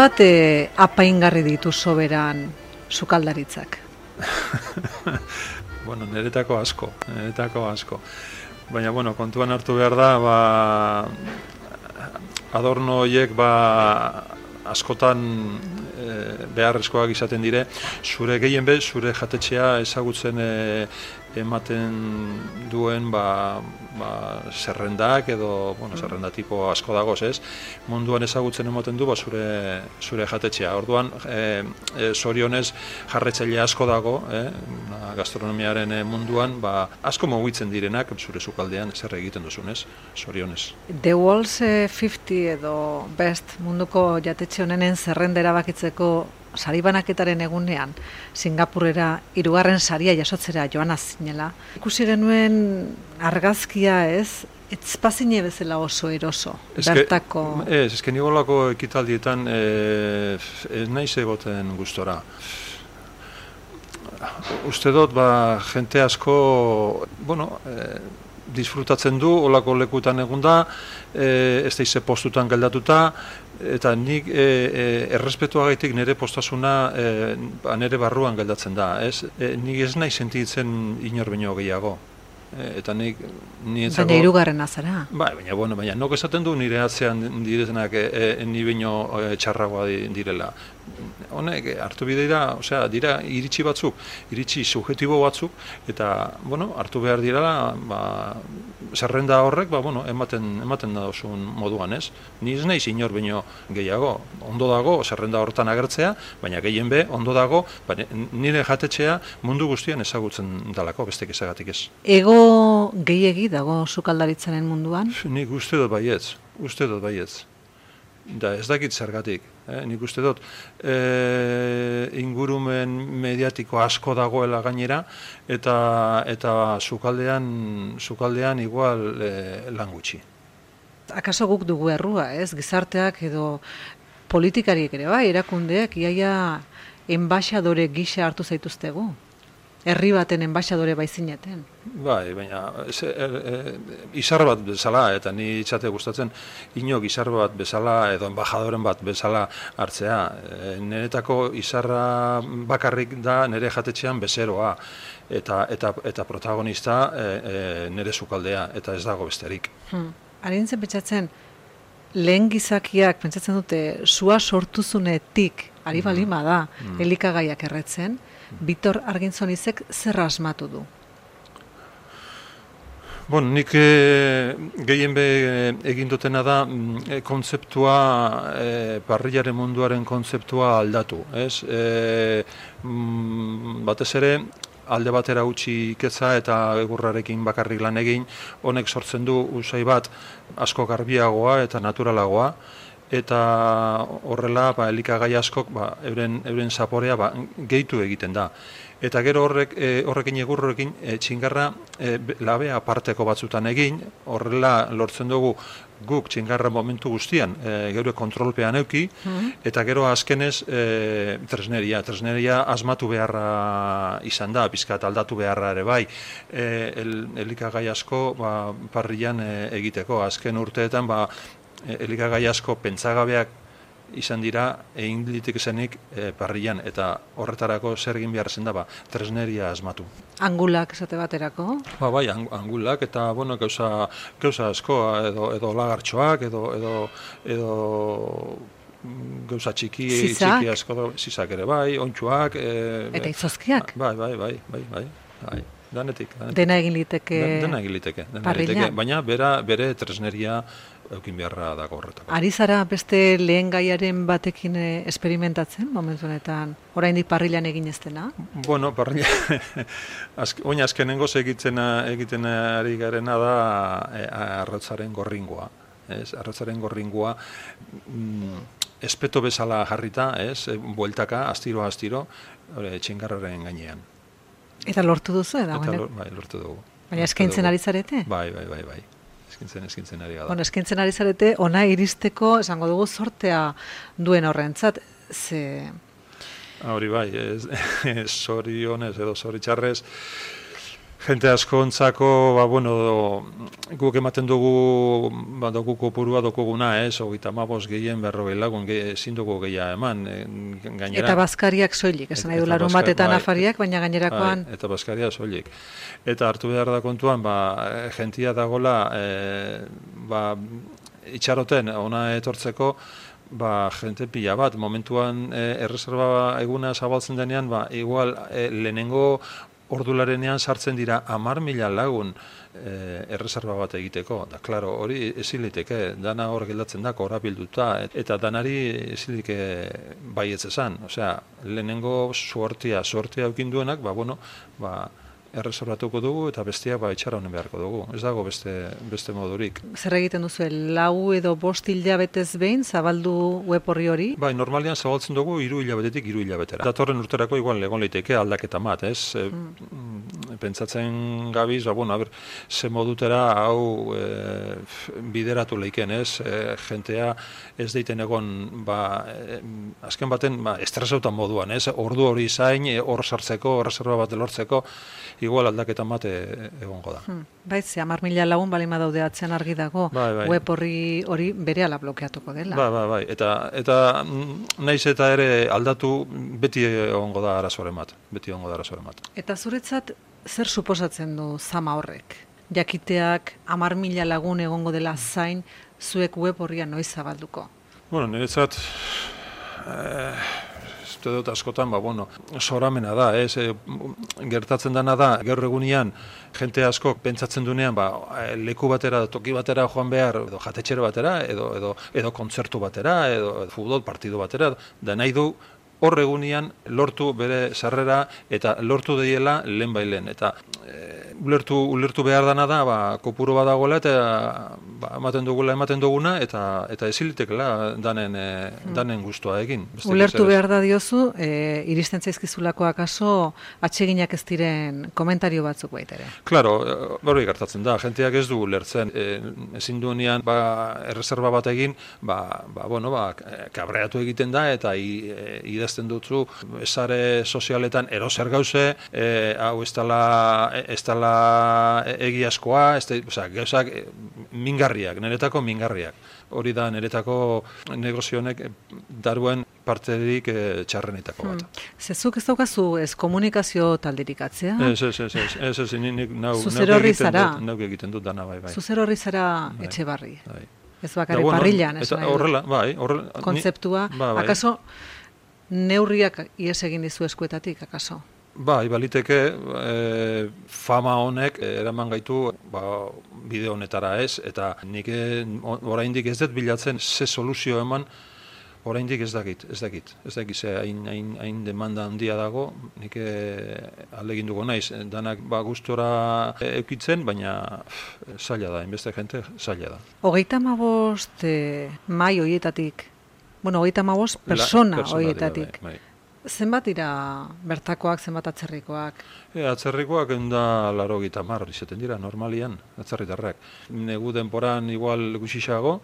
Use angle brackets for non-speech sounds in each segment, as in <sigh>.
Zenbat e, apaingarri ditu soberan sukaldaritzak? <laughs> bueno, niretako asko, niretako asko. Baina, bueno, kontuan hartu behar da, ba, adorno horiek, ba, askotan e, beharrezkoak izaten dire, zure gehien be, zure jatetxea ezagutzen e, ematen duen ba, ba, zerrendak edo bueno, mm. zerrenda tipo asko dagoz, ez? Munduan ezagutzen ematen du ba, zure, zure jatetxea. Orduan, e, e, zorionez jarretzaile asko dago, e, gastronomiaren munduan, ba, asko mugitzen direnak zure sukaldean zer egiten duzun, ez? Zorionez. The Walls 50 edo Best munduko jatetxe honenen zerrendera bakitzeko sari banaketaren egunean Singapurera hirugarren saria jasotzera joan zinela. Ikusi genuen argazkia ez, etzpazine bezala oso eroso, eske, bertako... Ez, ezken nigolako ekitaldietan e, ez naiz egoten gustora. Uste dut, ba, jente asko, bueno, e, disfrutatzen du, olako lekutan egun da, e, ez da ize postutan geldatuta, eta nik e, e, errespetua gaitik nire postasuna e, ba, nire barruan geldatzen da, ez? E, nik ez nahi sentitzen inor baino gehiago. E, eta nik ni entzako... Baina irugarren azara. Ba, baina, bueno, baina, nok esaten du nire atzean direzenak e, e, ni baino e, txarragoa direla honek hartu bide dira, osea, dira iritsi batzuk, iritsi subjetibo batzuk eta bueno, hartu behar dira ba, zerrenda horrek, ba, bueno, ematen ematen da osun moduan, ez? Ni ez naiz inor baino gehiago, ondo dago zerrenda hortan agertzea, baina gehien be ondo dago, ba, nire jatetxea mundu guztian ezagutzen dalako bestek ezagatik ez. Ego gehiegi dago sukaldaritzaren munduan? Nik uste dut baietz, uste dut baietz da ez dakit zergatik, eh? nik uste dut e, ingurumen mediatiko asko dagoela gainera eta eta sukaldean sukaldean igual e, lan gutxi. Akaso guk dugu errua, ez? Gizarteak edo politikariek ere bai, erakundeak iaia enbaixadore gisa hartu zaituztegu herri baten enbaixadore baizineten. Bai, baina e, e, izar bat bezala, eta ni itxate gustatzen, ino izar bat bezala, edo enbajadoren bat bezala hartzea. E, niretako izarra bakarrik da nire jatetxean bezeroa, eta, eta, eta protagonista e, e, nire sukaldea, eta ez dago besterik. Hmm. Arintzen pentsatzen, lehen gizakiak, pentsatzen dute, sua sortuzunetik, ari balima da, mm. elikagaiak erretzen, Bitor Argintzonizek zer asmatu du? Bon, nik e, gehien be eh, egin dutena da e, kontzeptua, e, parrilaren munduaren kontzeptua aldatu. Ez? E, batez ere, alde batera utzi iketza eta egurrarekin bakarrik lan egin, honek sortzen du usai bat asko garbiagoa eta naturalagoa, eta horrela ba, elikagai askok ba, euren, euren zaporea ba, gehitu egiten da. Eta gero horrek, e, horrekin egurrorekin e, txingarra e, labea parteko batzutan egin, horrela lortzen dugu guk txingarra momentu guztian e, geure kontrolpean euki, mm-hmm. eta gero azkenez e, tresneria. Tresneria asmatu beharra izan da, pizkat aldatu beharra ere bai, e, el, elikagai asko ba, parrian e, egiteko. Azken urteetan ba, elikagai asko pentsagabeak izan dira egin litik zenik e, parrian eta horretarako zer egin behar zen da ba, tresneria asmatu. Angulak esate baterako? Ba, bai, angulak eta bueno, gauza, gauza askoa edo, edo lagartxoak edo, edo, edo gauza txiki, txiki asko zizak ere bai, ontsuak. E, eta izozkiak? Bai, bai, bai, bai, bai, bai. Danetik, danetik. Dena egin liteke. Dena egin liteke. Dena liteke. Baina bera, bere tresneria eukin beharra dago horretako. Ari zara beste lehen gaiaren batekin eh, esperimentatzen momentu honetan, oraindik parrilan egin ez dena? Bueno, parrila, <laughs> azk, oin azkenengo egiten, egiten ari garena da e, arrotzaren gorringoa. ez? Arratzaren gorringua mm, espeto bezala jarrita, ez? Bueltaka, astiro astiro, hori txingarraren gainean. Eta lortu duzu edo? Eta lor, bai, lortu dugu. Baina eskaintzen ari zarete? Bai, bai, bai, bai. Eskintzen, eskintzen ari gara. Bueno, eskintzen ari zarete, ona iristeko, esango dugu, sortea duen horrentzat, ze... Hori bai, ez, <laughs> sorionez edo zoritxarrez, jente askontzako, ba, bueno, guk ematen dugu, ba, dugu kopurua dokuguna, ez, hogeita mabos gehien berrogei lagun, ge, ezin dugu gehia eman, e, gainera. Eta baskariak soilik, esan nahi du larun batetan bai, afariak, baina gainerakoan. Bai, eta baskaria soilik. Eta hartu behar da kontuan, ba, jentia dagola, e, ba, itxaroten, ona etortzeko, ba, jente pila bat, momentuan e, erreserba eguna zabaltzen denean, ba, igual e, lehenengo ordularenean sartzen dira amar mila lagun e, erreserba bat egiteko. Da, klaro, hori eziliteke, dana hor geldatzen da, korabilduta, eta danari ezilike baietz esan. Osea, lehenengo suortia, suortia eukinduenak, ba, bueno, ba, erresorbatuko dugu eta bestia ba itxara honen beharko dugu. Ez dago beste beste modurik. Zer egiten duzu lau edo bost hilabetez behin zabaldu web horri hori? Bai, normalian zabaltzen dugu hiru hilabetetik hiru hilabetera. Datorren urterako igual egon liteke aldaketa mat, ez? E, mm. Pentsatzen gabiz, ba bueno, a ber, ze modutera hau e, bideratu leiken, ez? E, jentea ez deiten egon ba e, azken baten ba estresautan moduan, ez? Ordu hori zain hor sartzeko, reserva bat lortzeko igual aldaketa mate egongo da. Hmm. Bai, ze amar mila lagun balima daude atzen argi dago, bai, bai. web horri hori bere ala blokeatuko dela. Bai, bai, bai, eta, eta mm, naiz eta ere aldatu beti egongo da arazoaren bat, beti egongo da arazoaren bat. Eta zuretzat zer suposatzen du zama horrek? Jakiteak amar mila lagun egongo dela zain, zuek web horria noiz zabalduko? Bueno, niretzat, eh, dut askotan, ba, bueno, soramena da, ez, e, gertatzen dana da, gaur egunean, jente asko pentsatzen dunean, ba, e, leku batera, toki batera joan behar, edo jatetxero batera, edo, edo, edo kontzertu batera, edo, edo futbol partidu batera, da nahi du, hor egunean lortu bere sarrera eta lortu deiela lehen bailen. Eta e, ulertu, ulertu behar dana da, ba, kopuru badagoela eta ba, ematen dugula ematen duguna eta eta ezilitekela danen e, danen gustoa egin. Ulertu behar da diozu, e, iristen zaizkizulako akaso atseginak ez diren komentario batzuk baita ere. Claro, hori gertatzen da, jenteak ez du ulertzen e, ezin duenean ba erreserba bat egin, ba, ba bueno, ba kabreatu egiten da eta i, e, idazten dutzu esare sozialetan eroser gauze, e, hau ez dela ez dela egiazkoa, ez da, oza, gauzak mingarriak, niretako mingarriak. Hori da niretako negozionek daruen parterik e, txarrenetako bat. Hmm. Zezuk ez daukazu ez komunikazio talderik atzea? Ez, ez, ez, ez, ez, ez, nik nau, zara? Nauk egiten dut dana, bai, bai. Zuzer horri zara bai, etxe barri? Bai. Ez bakare bueno, parrillan, ez horrela, bai, horrela. Konzeptua, ba, bai. akaso neurriak ies egin dizu eskuetatik, akaso? Bai, baliteke e, fama honek eraman gaitu ba, bideo honetara ez, eta nik e, oraindik ez dut bilatzen ze soluzio eman, oraindik ez dakit, ez dakit, ez dakit ze hain, hain, hain demanda handia dago, nik e, alegin dugu naiz, danak ba, gustora eukitzen, baina zaila da, inbeste jente, zaila da. Hogeita mabost e, mai horietatik, bueno, hogeita mabost persona horietatik, bai, bai. Zenbat dira bertakoak, zenbat atzerrikoak? E, atzerrikoak da laro gita mar, izaten dira, normalian, atzerritarrak. Negu denporan igual gusixago,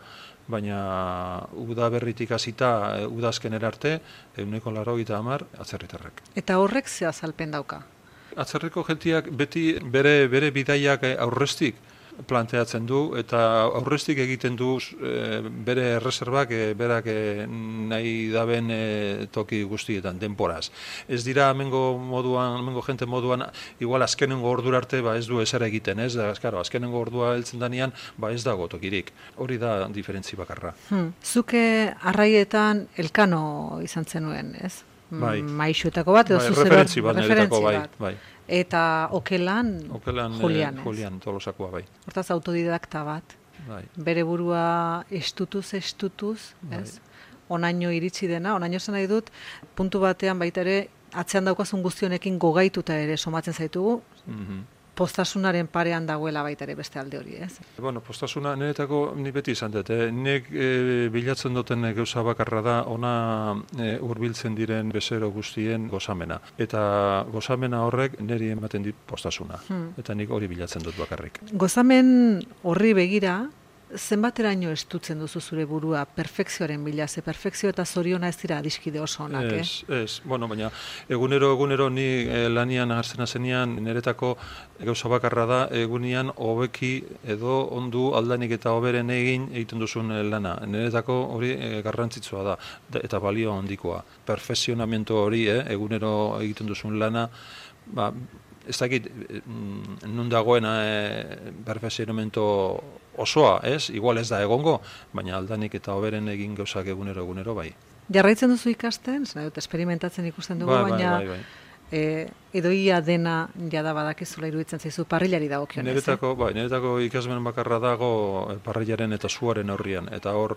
baina uda berritik hasita e, udazken erarte, eguneko laro gita mar, atzerritarrak. Eta horrek ze azalpen dauka? Atzerriko gentiak beti bere, bere bidaiak aurrestik, planteatzen du eta aurrestik egiten du e, bere erreserbak e, berak e, nahi daben e, toki guztietan denporaz. Ez dira hemengo moduan, hemengo jente moduan igual azkenengo ordura arte ba ez du ezer egiten, ez? Da, claro, azkenengo ordua heltzen danean ba ez dago tokirik. Hori da diferentzi bakarra. Hmm. Zuke arraietan elkano izan zenuen, ez? Bai. Maixuetako bat edo bai, referentzi bat, referentzi bai, bat. bai eta okelan, okelan eh, Julian, Julian tolosakoa bai. Hortaz autodidakta bat. Bai. Bere burua estutuz, estutuz, bai. ez? Onaino iritsi dena, onaino zen nahi dut, puntu batean baita ere, atzean daukazun guztionekin gogaituta ere somatzen zaitugu, mm postasunaren parean dagoela baita ere beste alde hori, ez? Bueno, postasuna niretako ni beti izan dut, eh? nek e, bilatzen duten gauza bakarra da ona e, hurbiltzen diren bezero guztien gozamena. Eta gozamena horrek niri ematen dit postasuna. Hmm. Eta nik hori bilatzen dut bakarrik. Gozamen horri begira, zenbateraino estutzen duzu zure burua perfekzioaren bila, ze perfekzio eta zoriona ez dira adiskide oso onak, eh? Ez, ez, bueno, baina egunero, egunero ni eh, lanian hartzen zenean niretako gauza bakarra da, egunean hobeki edo ondu aldanik eta hoberen egin egiten duzun eh, lana. Niretako hori eh, garrantzitsua da, eta balio handikoa. Perfekzionamentu hori, eh, egunero egiten duzun lana, ba, ez dakit, mm, nun dagoen e, perfezionamento osoa, ez? Igual ez da egongo, baina aldanik eta hoberen egin gauzak egunero egunero bai. Jarraitzen duzu ikasten, zena dut, esperimentatzen ikusten dugu, bai, bai baina bai, bai, E, edoia dena jada badakizula iruditzen zaizu parrilari dago kionez. Niretako, bai, niretako ikasmen bakarra dago parrilaren eta suaren horrian, eta hor,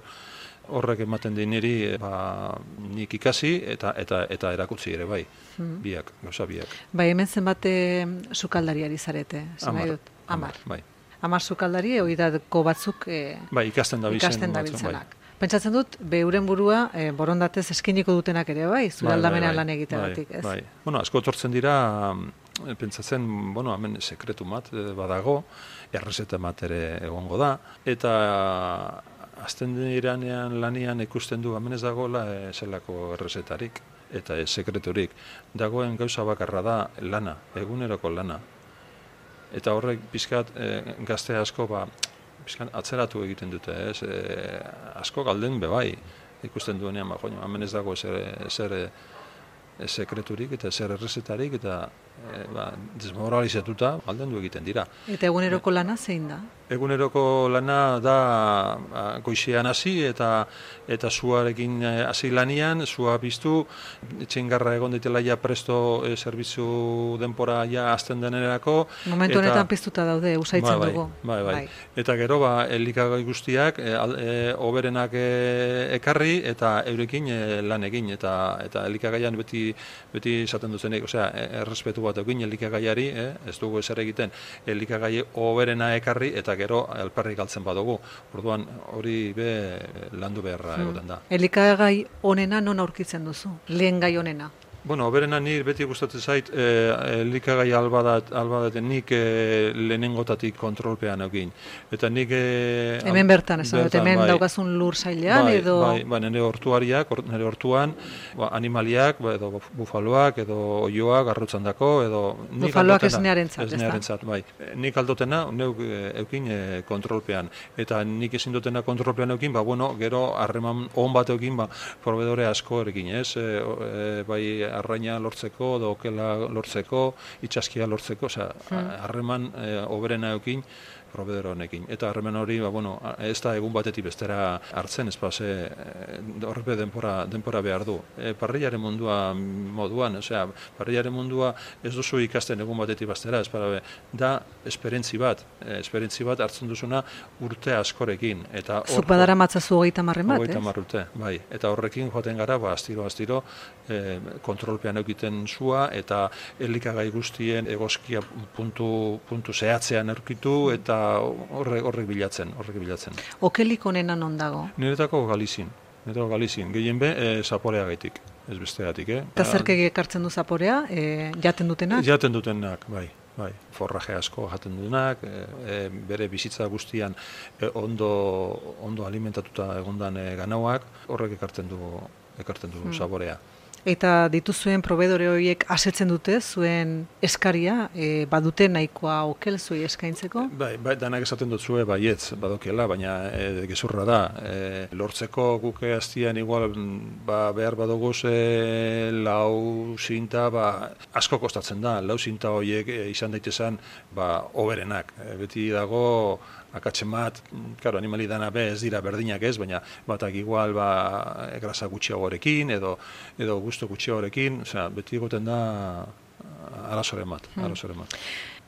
horrek ematen di niri eh, ba, nik ikasi eta eta eta erakutsi ere bai hmm. biak gauza biak. Bai hemen zenbate sukaldariari zarete amar, dut? Amar, bai. Amar sukaldari oidako batzuk e, bai ikasten da ikasten da bai. Pentsatzen dut, beuren burua e, borondatez eskiniko dutenak ere, bai? Zure bai, bai, bai, lan egiteatik, ez? Bai, bueno, asko tortzen dira, pentsatzen, bueno, hemen sekretu mat badago, errezeta mat ere egongo da, eta azten iranean lanian ikusten du hemen ez dagoela e, zelako errezetarik eta e, sekreturik. Dagoen gauza bakarra da lana, eguneroko lana. Eta horrek pizkat e, gazte asko ba, pizkat atzeratu egiten dute, ez? E, asko galden bebai ikusten duenean, ba, hemen ez dago zer, zer sekreturik eta zer errezetarik eta e, ba, desmoralizatuta alden du egiten dira. Eta eguneroko lana zein da? Eguneroko lana da ba, goizean hasi eta eta zuarekin eh, hasi lanian, zua biztu, txingarra egon ditela ja presto e, zerbitzu denpora ja azten denerako. Momentu honetan piztuta daude, usaitzen bai, bai, dugu. Bai, bai, Eta gero, ba, elikagai guztiak, e, oberenak ekarri eta eurekin e, lan egin. Eta, eta elikagaian beti, beti esaten duzenek, osea, errespetu bat egin elikagaiari, eh? ez dugu ezer egiten, elikagai oberena ekarri eta gero alperri galtzen badugu. Orduan hori be landu beharra hmm. egoten da. Elikagai onena non aurkitzen duzu? Lehen gai onena? Bueno, berena ni beti gustatzen zait eh elikagai albadat albadaten nik e, lehenengotatik kontrolpean egin. Eta nik e, hemen bertan esan dut hemen bai, daukazun lur sailean bai, edo bai, bai, nere hortuariak, nere hortuan, ba, animaliak, ba, edo bufaloak edo oioak arrutzandako edo nik bufaloak esnearentzat, esnearentzat, bai. Nik aldotena neuk eukin e, kontrolpean eta nik ezin dutena kontrolpean eukin, ba bueno, gero harreman on bat eukin, ba proveedore asko erekin, ez? E, bai arraina lortzeko, dokela lortzeko, itxaskia lortzeko, osea, hmm. harreman e, oberena eukin, probedero honekin. Eta harremen hori, ba, bueno, ez da egun batetik bestera hartzen, ez pase, eh, horrepe denpora, denpora behar du. E, parriaren mundua moduan, osea, parriaren mundua ez duzu ikasten egun batetik bestera, ez para da esperentzi bat, e, esperentzi bat hartzen duzuna urte askorekin. Eta Zuk badara matzazu hogeita marren bat, Hogeita urte, bai. Eta horrekin joaten gara, ba, astiro, astiro, e, kontrolpean eukiten zua, eta elikagai guztien egoskia puntu, puntu zehatzean erkitu, eta horrek horrek bilatzen, horrek bilatzen. Okelik onena non dago? Niretako galizin, niretako galizin, gehien be, e, zaporea gaitik, ez besteatik, eh? Eta zerke ekartzen du zaporea, e, jaten dutenak? Jaten dutenak, bai, bai, forraje asko jaten dutenak, e, bere bizitza guztian e, ondo, ondo alimentatuta egondan e, ganauak, horrek ekartzen du, ekartzen du hmm. zaporea. Eta dituzuen probedore horiek asetzen dute zuen eskaria, e, badute nahikoa okel zuei eskaintzeko? Bai, bai, danak esaten dut zuen baietz, badokela, baina e, gezurra da. E, lortzeko guke hastian igual ba, behar badoguz e, lau zinta, ba, asko kostatzen da, lau zinta horiek e, izan daitezan ba, oberenak. E, beti dago akatzen bat, karo, animali dana be ez dira berdinak ez, baina batak igual ba, grasa gutxiagorekin edo edo gusto gutxiagorekin, osea, beti egoten da arazoren bat, hmm. arazoren bat.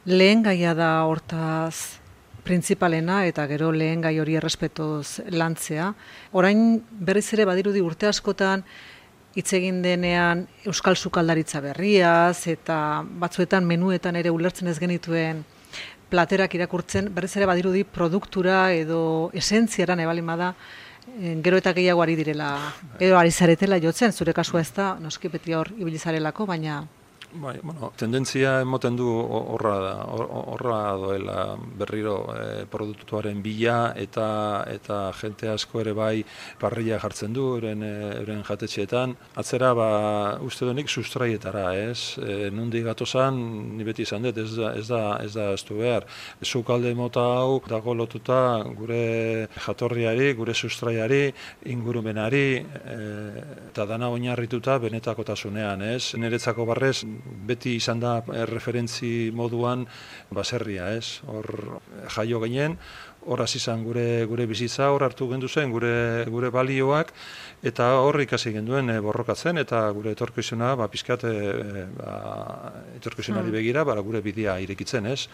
Lehen gaia da hortaz printzipalena eta gero lehen gai hori errespetoz lantzea. Orain berriz ere badirudi urte askotan hitz egin denean euskal sukaldaritza berriaz eta batzuetan menuetan ere ulertzen ez genituen platerak irakurtzen, berriz ere badirudi produktura edo esentziaran ebalin bada, eh, gero eta gehiago ari direla, edo ari zaretela jotzen, zure kasua ez da, noski beti hor ibilizarelako, baina Bai, bueno, tendentzia emoten du horra da, horra doela berriro e, produktuaren bila eta eta jente asko ere bai parrilla jartzen du euren euren jatetxeetan. Atzera ba uste donik sustraietara, ez? E, nundi gatozan ni beti izan dut, ez da ez da ez da estu behar. Sukalde mota hau dago lotuta gure jatorriari, gure sustraiari, ingurumenari e, eta dana oinarrituta benetakotasunean, ez? Niretzako barrez beti izan da eh, referentzi moduan baserria, ez? Hor jaio ginen, hor hasi izan gure gure bizitza, hor hartu gendu zen gure gure balioak eta hor ikasi genduen e, borrokatzen eta gure etorkizuna ba pizkat e, ba etorkizunari hmm. begira ba gure bidea irekitzen, ez?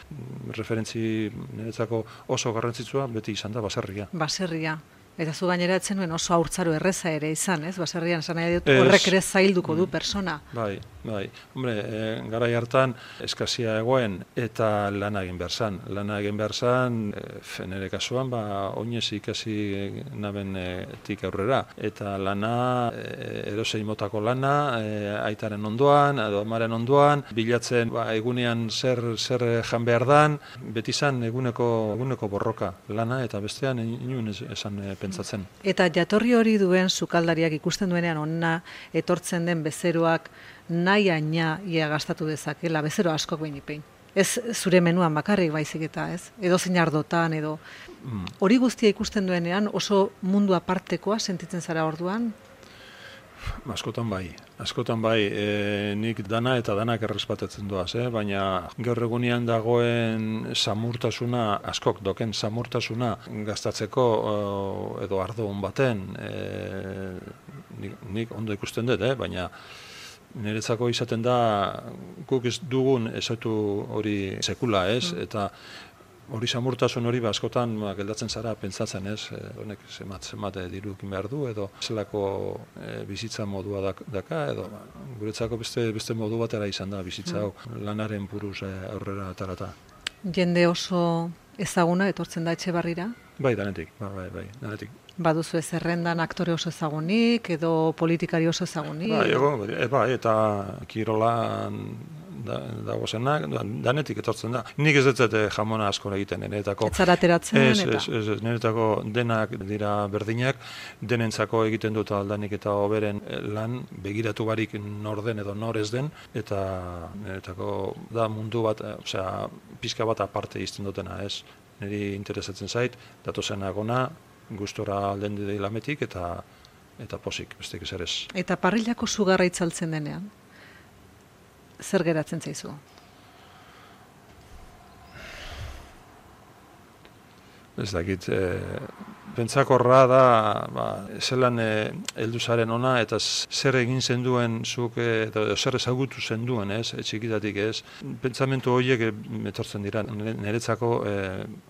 Referentzi niretzako oso garrantzitsua beti izan da baserria. Baserria. Eta zu gainera etzen nuen oso aurtzaro erreza ere izan, ez? Baserrian esan nahi dut horrek ere zailduko du mm. persona. Bai, bai. Hombre, e, garai hartan eskazia egoen eta lana egin behar zan. Lana egin behar zan, e, nire kasuan, ba, oinez ikasi naben e, tik aurrera. Eta lana, e, edozein motako lana, e, aitaren ondoan, edo amaren ondoan, bilatzen ba, egunean zer, zer jan behar dan, beti zan eguneko, eguneko borroka lana, eta bestean inun esan e, pentsatzen. Eta jatorri hori duen sukaldariak ikusten duenean onna etortzen den bezeroak nahi aina ia gastatu dezakela, bezero askok behin ipein. Ez zure menuan bakarrik baizik eta, ez? Edo zein ardotan, edo... Mm. Hori guztia ikusten duenean oso mundu apartekoa sentitzen zara orduan? Askotan bai, askotan bai, e, nik dana eta danak errespatetzen duaz, eh? baina gaur egunean dagoen samurtasuna, askok doken samurtasuna gaztatzeko edo ardo hon baten, e, nik, ondo ikusten dut, eh? baina niretzako izaten da guk ez dugun ezautu hori sekula, ez? Mm. Eta hori samurtasun hori ba, askotan ba, geldatzen zara pentsatzen ez, e, honek zemat, zemat e, dirukin behar du, edo zelako e, bizitza modua daka, edo ba, guretzako beste, beste modu batera izan da bizitza hau, mm. lanaren buruz e, aurrera atarata. Jende oso ezaguna etortzen da etxe barrira? Bai, danetik, bai, bai, bai danetik. Baduzu ez errendan aktore oso ezagunik, edo politikari oso ezagunik? Bai, ego, bai, eta kirolan da, dago zenak, danetik etortzen da. Nik ez dut eh, jamona asko egiten, niretako. Ez ateratzen ez, eta? Ez, ez, niretako denak dira berdinak, denentzako egiten dut aldanik eta oberen eh, lan, begiratu barik norden edo nor ez den, eta niretako da mundu bat, eh, osea, pizka bat aparte izten dutena, ez? Niri interesatzen zait, datu zen agona, gustora alden dide lametik, eta eta posik, besteik ez. Eta parrilako sugarra itzaltzen denean? Zer geratzen zaizu? Ez dakit, e, pentsakorra da, ba, zelan e, elduzaren ona, eta zer egin zenduen zuk, e, eta zer ezagutu zenduen, ez, e, txikitatik ez. Pentsamentu horiek e, etortzen dira, niretzako e,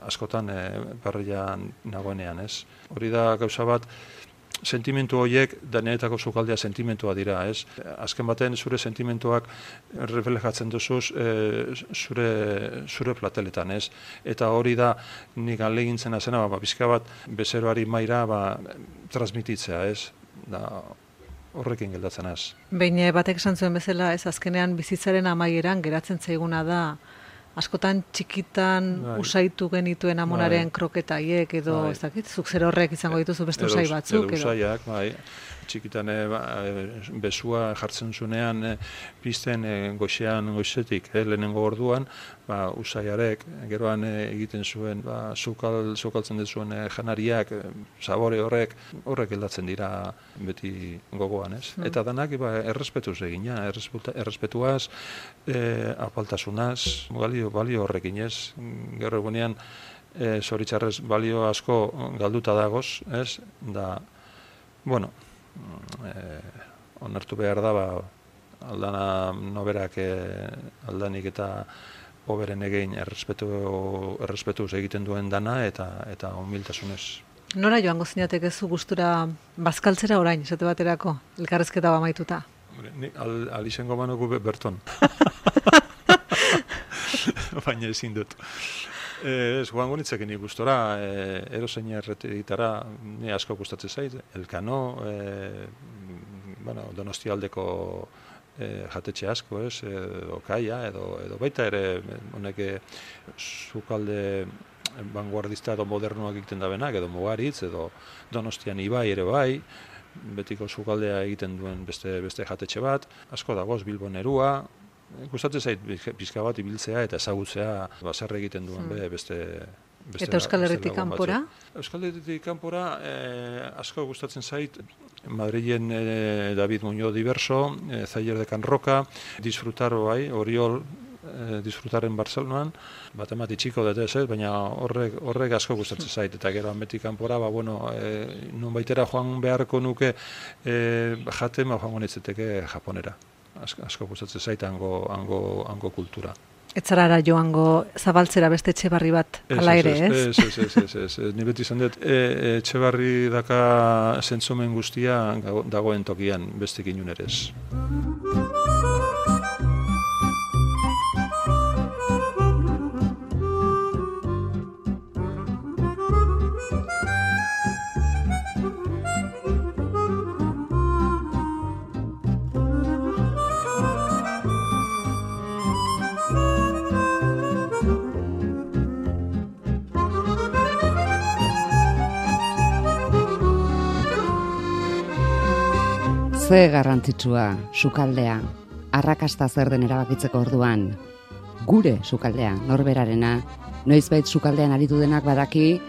askotan e, barrian nagoenean, ez. Hori da gauza bat, sentimentu horiek danetako sukaldea sentimentua dira, ez? Azken baten zure sentimentuak reflejatzen duzuz e, zure, zure plateletan, ez? Eta hori da nik alegintzen azena, ba, bizka bat bezeroari maira ba, transmititzea, ez? Da, horrekin geldatzen az. Behin batek esan zuen bezala, ez azkenean bizitzaren amaieran geratzen zaiguna da askotan txikitan bai. usaitu genituen amonaren bai. kroketaiek edo bai. ez dakit, zuk zer horrek izango dituzu beste usai batzuk. Edo usaiak, bai txikitan e, ba, eh, besua jartzen zunean e, pizten e, goxean goxetik e, lehenengo orduan ba, usaiarek geroan egiten zuen ba, zukal, zukaltzen dut zuen janariak sabore horrek horrek eldatzen dira beti gogoan ez? Mm. eta danak ba, errespetuz egina errespetuaz e, apaltasunaz balio, balio horrekin ez? Gero egunean e, zoritzarrez balio asko galduta dagoz ez? Da Bueno, e, onartu behar da, ba, aldana noberak e, aldanik eta oberen egin errespetu, errespetuz egiten duen dana eta eta humiltasunez. Nora joango zinatek ez gustura bazkaltzera orain, esate baterako, elkarrezketa ba maituta? Ni al, al izango berton. <laughs> <laughs> Baina ezin dut. Eh, ez, joan gonitzekin ikustora, e, erozein erretitara, ni asko gustatzen zait, elkano, e, bueno, donostialdeko e, jatetxe asko, ez, edo kaia, edo, edo baita ere, honek zukalde vanguardista edo modernoak egiten da benak, edo mugaritz, edo donostian ibai ere bai, betiko zukaldea egiten duen beste beste jatetxe bat, asko dagoz Bilbon erua, gustatzen zait pizka bat ibiltzea eta ezagutzea baser egiten duen hmm. beste Beste, eta Euskal Herritik kanpora? Euskal Herritik kanpora eh, asko gustatzen zait Madrilen eh, David Muñoz Diverso, eh, Zayer de Can Roca, disfrutar bai, Oriol eh, disfrutaren Barcelonan, bat emati txiko dut ez, baina horrek, horrek asko gustatzen zait, eta gero hanbetik kanpora, ba, bueno, eh, nun baitera joan beharko nuke eh, jate, ma joan honetzeteke japonera. Asko, asko gustatzen zait hango, hango, hango kultura. Etzarara joango zabaltzera beste etxe barri bat ala ere, ez? Ez, ez, ez, ez, ez. Ni beti izan dut, e, e, etxe barri daka zentzumen guztia dagoen tokian beste inun ere ez. Ze garrantzitsua, sukaldea, arrakasta zer den erabakitzeko orduan, gure sukaldea, norberarena, noizbait sukaldean aritu denak badaki,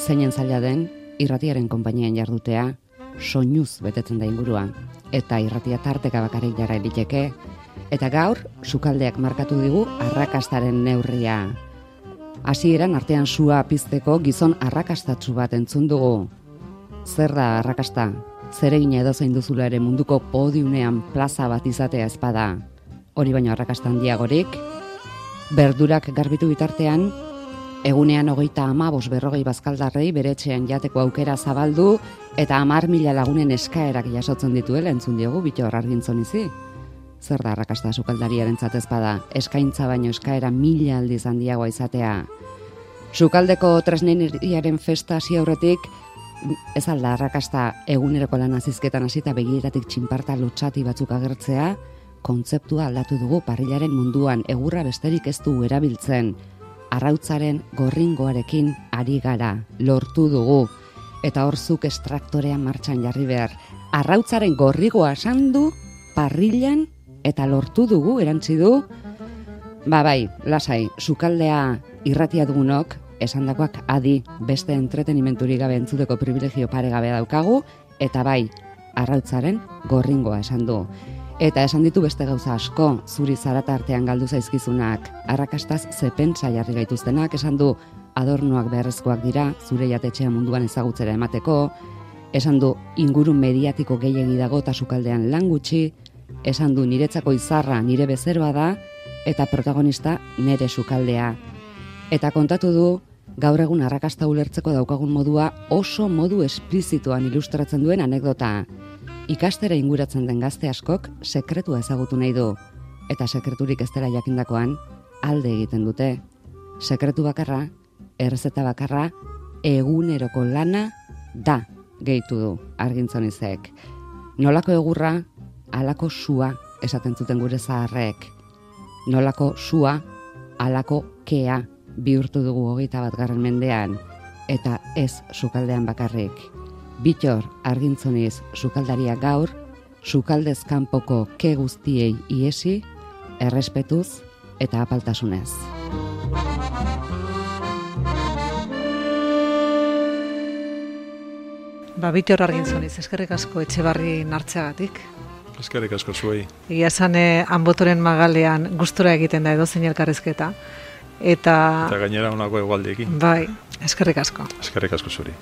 zeinen zaila den, irratiaren konpainian jardutea, soinuz betetzen da ingurua, eta irratia tarteka bakarrik jara eliteke, eta gaur, sukaldeak markatu digu arrakastaren neurria. Hasieran artean sua pizteko gizon arrakastatsu bat entzun dugu. Zer da arrakasta? Zeregin edo zein duzula ere munduko podiunean plaza bat izatea ezpada, hori baino arrakastan diagorik, berdurak garbitu bitartean, egunean hogeita amabos berrogei bazkaldarrei bere etxean jateko aukera zabaldu, eta amar mila lagunen eskaerak jasotzen dituela entzun diogu bito argintzon izi. Zer da arrakasta sukaldariaren zatezpada, eskaintza baino eskaera mila aldiz handiagoa izatea. Sukaldeko tresneneriaren festa hasi aurretik, ez alda arrakasta eguneroko lan azizketan hasita begiratik txinparta lotxati batzuk agertzea, kontzeptua aldatu dugu parrilaren munduan egurra besterik ez du erabiltzen, arrautzaren gorringoarekin ari gara, lortu dugu, eta horzuk estraktorean martxan jarri behar, arrautzaren gorrigoa sandu, parrilan, eta lortu dugu, erantzi du, ba bai, lasai, sukaldea irratia dugunok, esandakoak adi beste entretenimenturi gabe entzuteko privilegio pare gabe daukagu, eta bai, arrautzaren gorringoa esan du. Eta esan ditu beste gauza asko, zuri zarata artean galdu zaizkizunak, arrakastaz zepentsa jarri gaituztenak, esan du adornoak beharrezkoak dira, zure jatetxea munduan ezagutzera emateko, esan du inguru mediatiko gehiagi dago eta sukaldean lan gutxi, esan du niretzako izarra nire bezeroa da, eta protagonista nire sukaldea. Eta kontatu du, gaur egun arrakasta ulertzeko daukagun modua oso modu esplizituan ilustratzen duen anekdota. Ikastera inguratzen den gazte askok sekretua ezagutu nahi du, eta sekreturik ez dela jakindakoan alde egiten dute. Sekretu bakarra, errezeta bakarra, eguneroko lana da gehitu du argintzonizek. Nolako egurra, alako sua esaten zuten gure zaharrek. Nolako sua, alako kea bihurtu dugu hogeita bat garren mendean, eta ez sukaldean bakarrik. Bitor argintzoniz sukaldaria gaur, sukaldez kanpoko ke guztiei iesi, errespetuz eta apaltasunez. Ba, bitor argintzoniz, eskerrik asko etxe barri nartzeagatik. Eskerrik asko zuei. Egia esan, eh, anbotoren magalean gustura egiten da edo zein elkarrezketa. Eta, eta gainera honako egualdeekin. Bai, eskerrik asko. Eskerrik asko zuri.